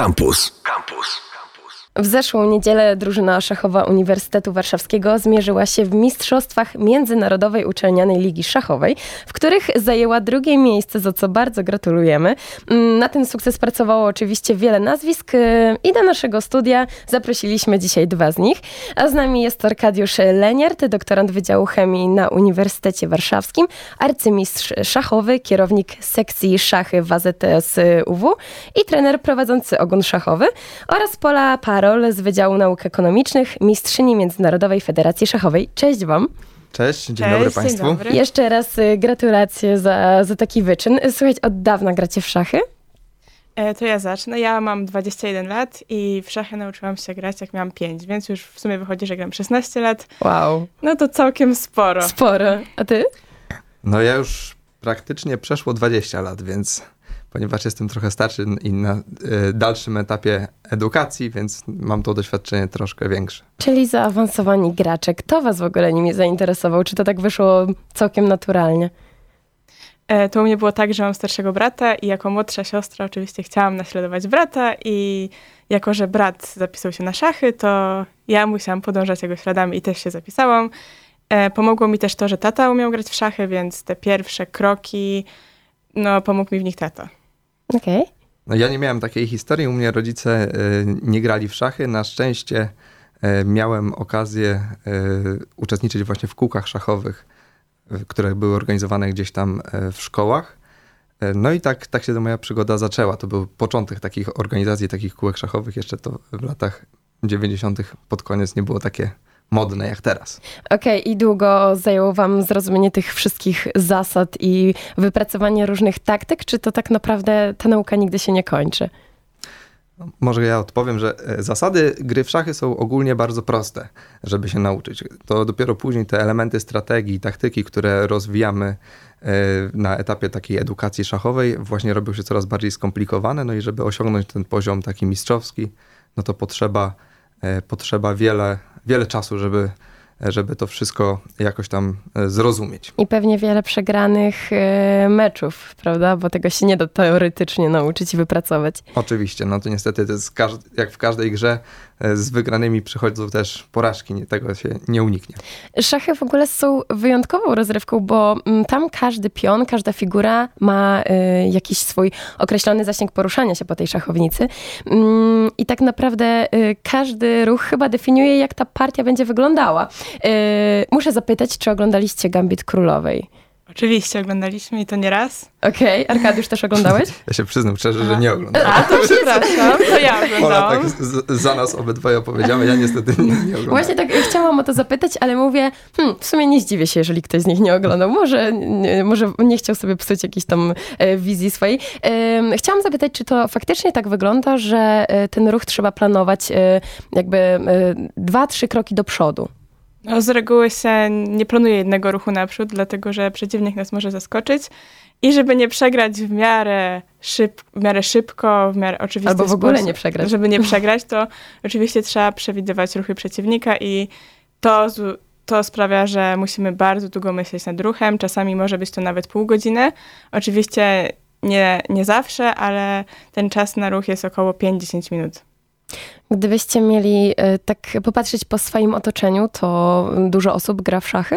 Campus. Campus. W zeszłą niedzielę drużyna szachowa Uniwersytetu Warszawskiego zmierzyła się w Mistrzostwach Międzynarodowej Uczelnianej Ligi Szachowej, w których zajęła drugie miejsce, za co bardzo gratulujemy. Mm, na ten sukces pracowało oczywiście wiele nazwisk y, i do naszego studia zaprosiliśmy dzisiaj dwa z nich. A z nami jest Arkadiusz Leniart, doktorant Wydziału Chemii na Uniwersytecie Warszawskim, arcymistrz szachowy, kierownik sekcji szachy w AZS UW i trener prowadzący ogon szachowy oraz Pola Par Karol z Wydziału Nauk Ekonomicznych, mistrzyni Międzynarodowej Federacji Szachowej. Cześć Wam. Cześć, dzień Cześć, dobry dzień Państwu. dobry. Jeszcze raz y, gratulacje za, za taki wyczyn. Słuchajcie, od dawna gracie w szachy? E, to ja zacznę. Ja mam 21 lat i w szachy nauczyłam się grać jak miałam 5, więc już w sumie wychodzi, że gram 16 lat. Wow. No to całkiem sporo. Sporo. A ty? No ja już praktycznie przeszło 20 lat, więc ponieważ jestem trochę starszy i na y, dalszym etapie edukacji, więc mam to doświadczenie troszkę większe. Czyli zaawansowani gracze. Kto was w ogóle nimi zainteresował? Czy to tak wyszło całkiem naturalnie? E, to u mnie było tak, że mam starszego brata i jako młodsza siostra oczywiście chciałam naśladować brata i jako, że brat zapisał się na szachy, to ja musiałam podążać jego śladami i też się zapisałam. E, pomogło mi też to, że tata umiał grać w szachy, więc te pierwsze kroki, no pomógł mi w nich tata. Okej. No ja nie miałem takiej historii, u mnie rodzice y, nie grali w szachy. Na szczęście y, miałem okazję y, uczestniczyć właśnie w kółkach szachowych, które były organizowane gdzieś tam w szkołach. No i tak, tak się moja przygoda zaczęła. To był początek takich organizacji, takich kółek szachowych. Jeszcze to w latach 90. pod koniec nie było takie modne jak teraz. Okej, i długo zajęło wam zrozumienie tych wszystkich zasad i wypracowanie różnych taktyk, czy to tak naprawdę ta nauka nigdy się nie kończy? Może ja odpowiem, że e, zasady gry w szachy są ogólnie bardzo proste, żeby się nauczyć. To dopiero później te elementy strategii, taktyki, które rozwijamy e, na etapie takiej edukacji szachowej, właśnie robią się coraz bardziej skomplikowane. No i żeby osiągnąć ten poziom taki mistrzowski, no to potrzeba, potrzeba wiele, wiele czasu, żeby, żeby to wszystko jakoś tam e, zrozumieć. I pewnie wiele przegranych e, meczów, prawda? Bo tego się nie da teoretycznie nauczyć i wypracować. Oczywiście, no to niestety to jest jak w każdej grze e, z wygranymi przychodzą też porażki, nie- tego się nie uniknie. Szachy w ogóle są wyjątkową rozrywką, bo mm, tam każdy pion, każda figura ma y, jakiś swój określony zasięg poruszania się po tej szachownicy. Mm, I tak naprawdę y, każdy ruch chyba definiuje, jak ta partia będzie wyglądała. Muszę zapytać, czy oglądaliście Gambit Królowej? Oczywiście oglądaliśmy i to nie raz. Okej, Arkadiusz też oglądałeś? Ja się przyznam szczerze, że nie oglądałem. A to przepraszam, to ja Ola oglądałam. tak z, za nas obydwoje opowiedziała, ja niestety nie, nie oglądałem. Właśnie tak chciałam o to zapytać, ale mówię, hmm, w sumie nie zdziwię się, jeżeli ktoś z nich nie oglądał. Może nie, może nie chciał sobie psuć jakiejś tam e, wizji swojej. Chciałam zapytać, czy to faktycznie tak wygląda, że e, ten ruch trzeba planować e, jakby e, dwa, trzy kroki do przodu? No, z reguły się nie planuje jednego ruchu naprzód, dlatego że przeciwnik nas może zaskoczyć. I żeby nie przegrać w miarę, szyb, w miarę szybko, w miarę oczywisty Albo w ogóle sposób, nie przegrać. Żeby nie przegrać, to oczywiście trzeba przewidywać ruchy przeciwnika i to, to sprawia, że musimy bardzo długo myśleć nad ruchem. Czasami może być to nawet pół godziny. Oczywiście nie, nie zawsze, ale ten czas na ruch jest około 5-10 minut. Gdybyście mieli e, tak popatrzeć po swoim otoczeniu, to dużo osób gra w szachy?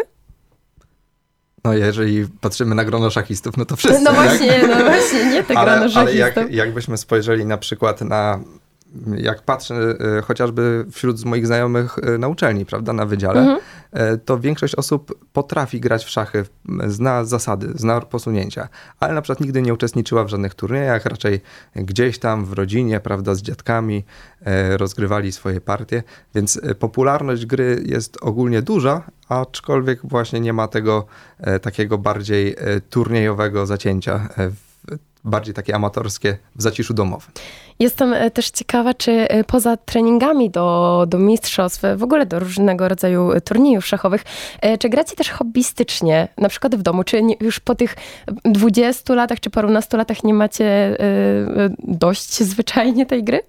No jeżeli patrzymy na grono szachistów, no to wszyscy, No tak? właśnie, no właśnie, nie te ale, grono ale jak, szachistów. jakbyśmy spojrzeli na przykład na, jak patrzę e, chociażby wśród moich znajomych e, na uczelni, prawda, na wydziale, Mhm. E, to większość osób potrafi grać w szachy, zna zasady, zna posunięcia, ale na przykład nigdy nie uczestniczyła w żadnych turniejach, raczej gdzieś tam w rodzinie, prawda, z dziadkami e, rozgrywali swoje partie, więc e, popularność gry jest ogólnie duża, aczkolwiek właśnie nie ma tego takiego bardziej turniejowego zacięcia, w, bardziej takie amatorskie w zaciszu domowym. Jestem e, też ciekawa, czy e, poza treningami do, do mistrzostw, e, w ogóle do różnego rodzaju turniejów szachowych, czy gracie też hobbystycznie, na przykład w domu? Czy nie, już po tych 20 latach czy parunastu latach nie macie dość zwyczajnie tej gry?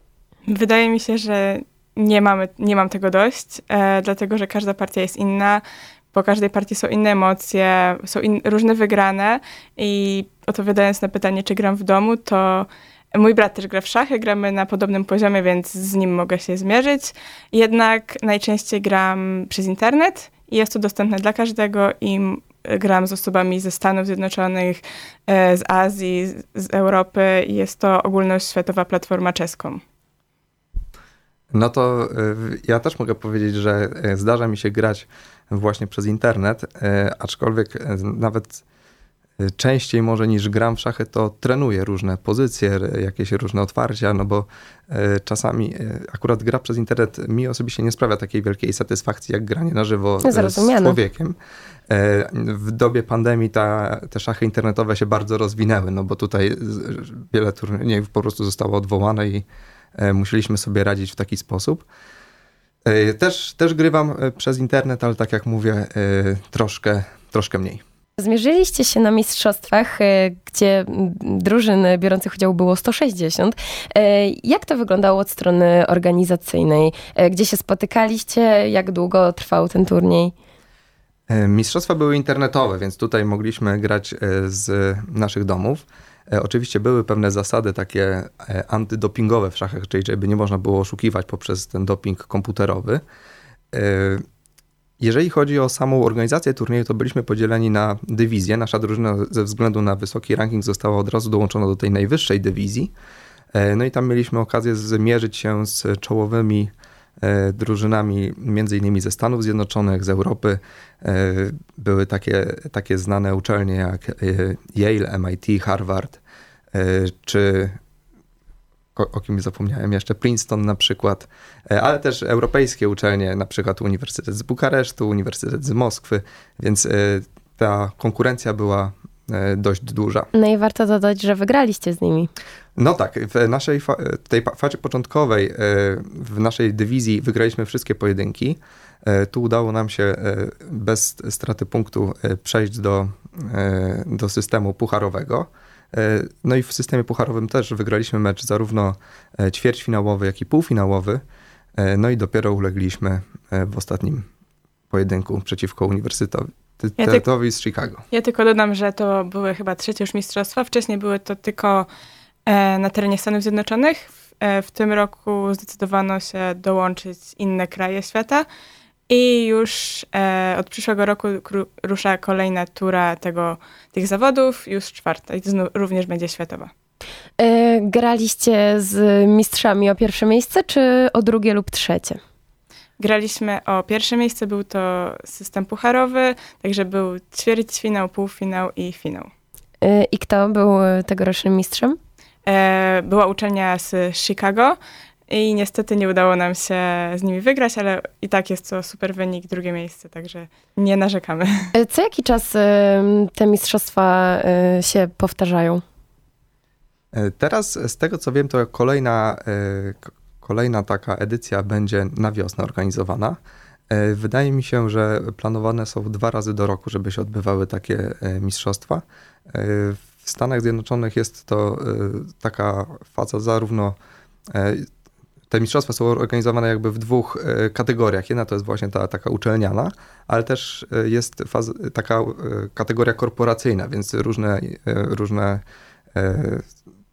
Wydaje mi się, że nie, mamy, nie mam tego dość, e, dlatego że każda partia jest inna. Po każdej partii są inne emocje, są in, różne wygrane i odpowiadając na pytanie, czy gram w domu, to Mój brat też gra w szachy, gramy na podobnym poziomie, więc z nim mogę się zmierzyć. Jednak najczęściej gram przez internet i jest to dostępne dla każdego i gram z osobami ze Stanów Zjednoczonych, e, z Azji, z Europy i jest to ogólnoświatowa platforma czeską. No to e, ja też mogę powiedzieć, że e, zdarza mi się grać właśnie przez internet, aczkolwiek nawet częściej może niż gram w szachy, to trenuję różne pozycje, jakieś różne otwarcia, no bo czasami akurat gra przez internet mi osobiście nie sprawia takiej wielkiej satysfakcji, jak granie na żywo z człowiekiem. W dobie pandemii ta, te szachy internetowe się bardzo rozwinęły, no bo tutaj wiele turniejów po prostu zostało odwołane i musieliśmy sobie radzić w taki sposób. E, też, też grywam przez internet, ale tak jak mówię, troszkę, troszkę mniej. Zmierzyliście się na mistrzostwach, gdzie drużyn biorących udział było 160. Jak to wyglądało od strony organizacyjnej? Gdzie się spotykaliście? Jak długo trwał ten turniej? E, mistrzostwa były internetowe, więc tutaj mogliśmy grać e, z naszych domów. E, oczywiście były pewne zasady takie antydopingowe w szachach, czyli żeby nie można było oszukiwać poprzez ten doping komputerowy. Jeżeli chodzi o samą organizację turnieju, to byliśmy podzieleni na dywizje. Nasza drużyna ze względu na wysoki ranking została od razu dołączona do tej najwyższej dywizji. No i tam mieliśmy okazję zmierzyć się z czołowymi E, drużynami między innymi ze Stanów Zjednoczonych, z Europy. E, były takie, takie znane uczelnie jak e, Yale, MIT, Harvard, czy o kim zapomniałem jeszcze, Princeton na przykład, ale też europejskie uczelnie, na przykład Uniwersytet z Bukaresztu, Uniwersytet z Moskwy, więc ta konkurencja była dość duża. No i warto dodać, że wygraliście z nimi. No tak, w naszej fa tej fazie początkowej e, w naszej dywizji wygraliśmy wszystkie pojedynki. E, tu udało nam się e, bez straty punktu przejść do, do systemu pucharowego. No i w systemie pucharowym też wygraliśmy mecz zarówno ćwierćfinałowy, jak i półfinałowy. No i dopiero ulegliśmy w ostatnim pojedynku przeciwko Uniwersytetowi ja z Chicago. Ja tylko dodam, że to były chyba trzecie już mistrzostwa. Wcześniej były to tylko na terenie Stanów Zjednoczonych. E, w tym roku zdecydowano się dołączyć inne kraje świata i już e, od przyszłego roku rusza kolejna tura tego, tych zawodów, już czwarta i to również będzie światowa. Graliście z mistrzami o pierwsze miejsce, czy o drugie lub trzecie? Graliśmy o pierwsze miejsce, był to system pucharowy, także był ćwierćfinał, półfinał i finał. I kto był tegorocznym mistrzem? E, była uczelnia z Chicago i niestety nie udało nam się z nimi wygrać, ale i tak jest to super wynik, drugie miejsce, także nie narzekamy. E, co jaki czas e, te mistrzostwa się powtarzają? Teraz z tego co wiem, to kolejna, kolejna taka edycja będzie na wiosnę organizowana. Wydaje mi się, że planowane są dwa razy do roku, żeby się odbywały takie mistrzostwa. W Stanach Zjednoczonych jest to e, taka faza zarówno e, te mistrzostwa są organizowane jakby w dwóch e, kategoriach. Jedna to jest właśnie ta taka uczelniana, ale też jest faza, taka kategoria korporacyjna, więc różne, różne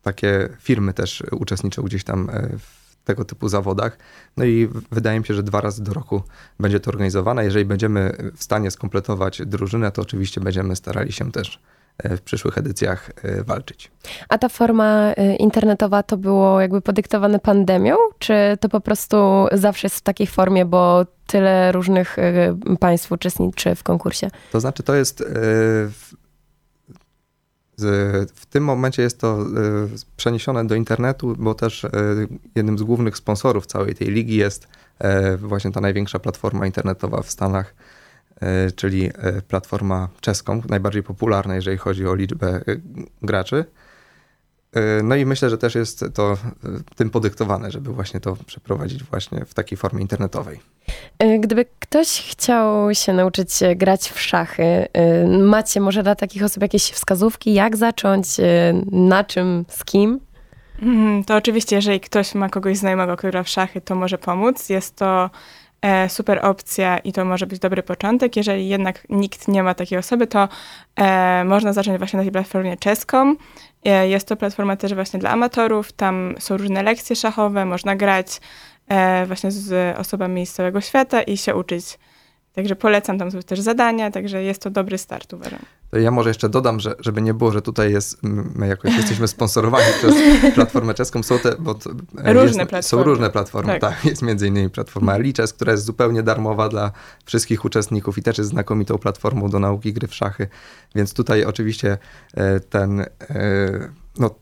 takie firmy też uczestniczą gdzieś tam w tego typu zawodach. No i wydaje mi się, że dwa razy do roku będzie to organizowane. Jeżeli będziemy w stanie skompletować drużynę, to oczywiście będziemy starali się też w przyszłych edycjach e, walczyć. A ta forma e, internetowa to było jakby podyktowane pandemią, czy to po prostu zawsze jest w takiej formie, bo tyle różnych państw uczestniczy w konkursie? To znaczy, to jest w tym momencie jest to przeniesione do internetu, bo też jednym z głównych sponsorów całej tej ligi jest właśnie ta największa platforma internetowa w Stanach, E, czyli e, platforma czeską, najbardziej popularna, jeżeli chodzi o liczbę e, graczy. No i myślę, że też jest to tym podyktowane, żeby właśnie to przeprowadzić właśnie w takiej formie internetowej. Gdyby ktoś chciał się nauczyć grać w szachy, macie może dla takich osób jakieś wskazówki, jak zacząć, na czym, z kim? Mhm, to oczywiście, jeżeli ktoś ma kogoś znajomego, który gra w szachy, to może pomóc. Jest to e, super opcja i to może być dobry początek. Jeżeli jednak nikt nie ma takiej osoby, to e, można zacząć właśnie na tej platformie czeską. E, jest to platforma też właśnie dla amatorów, tam są różne lekcje szachowe, można grać e, właśnie z osobami z całego świata i się uczyć. Także polecam, tam są też zadania, także jest to dobry start, uważam. To ja może jeszcze dodam, że żeby nie było, że tutaj jest, my jakoś jesteśmy sponsorowani przez platformę czeską, są te, bo różne jest, platformy. Są różne platformy, tak. Tak. Jest między innymi platforma Lichess, która jest zupełnie darmowa dla wszystkich uczestników i też jest znakomitą platformą do nauki gry w szachy, więc tutaj oczywiście e, ten, e, no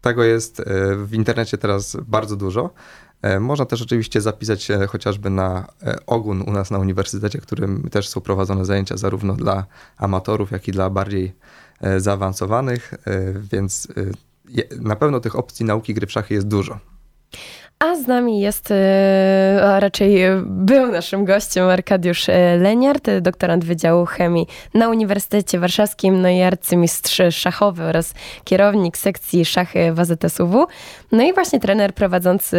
tego jest e, w internecie teraz bardzo dużo. E, Można też oczywiście zapisać się chociażby na e, Ogun u nas na uniwersytecie, którym też są prowadzone zajęcia zarówno dla amatorów, jak i dla bardziej e, zaawansowanych, e, więc e, na pewno tych opcji nauki gry w szachy jest dużo. A z nami jest, e, a raczej e, był naszym gościem Arkadiusz e, Leniart, doktorant Wydziału Chemii na Uniwersytecie Warszawskim, no i arcymistrz szachowy oraz kierownik sekcji szachy WZSUW. No i właśnie trener prowadzący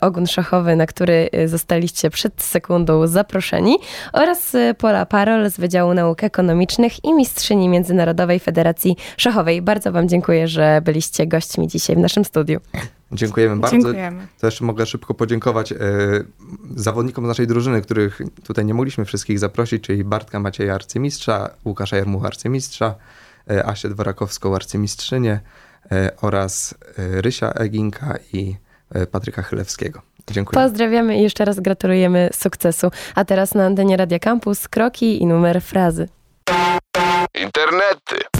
ogun szachowy, na który zostaliście przed sekundą zaproszeni oraz Pola Parol z Wydziału Nauk Ekonomicznych i mistrzyni Międzynarodowej Federacji Szachowej. Bardzo Wam dziękuję, że byliście gośćmi dzisiaj w naszym studiu. Dziękujemy bardzo. Dziękujemy. Też mogę szybko podziękować e, zawodnikom z naszej drużyny, których tutaj nie mogliśmy wszystkich zaprosić, czyli Bartka Macieja arcymistrza, Łukasza Jarmucha arcymistrza, e, Asię Dworakowską arcymistrzynię e, oraz Rysia Eginka i Patryka Chylewskiego. Dziękuję. Pozdrawiamy i jeszcze raz gratulujemy sukcesu. A teraz na antenie Radia Campus kroki i numer frazy. Internety.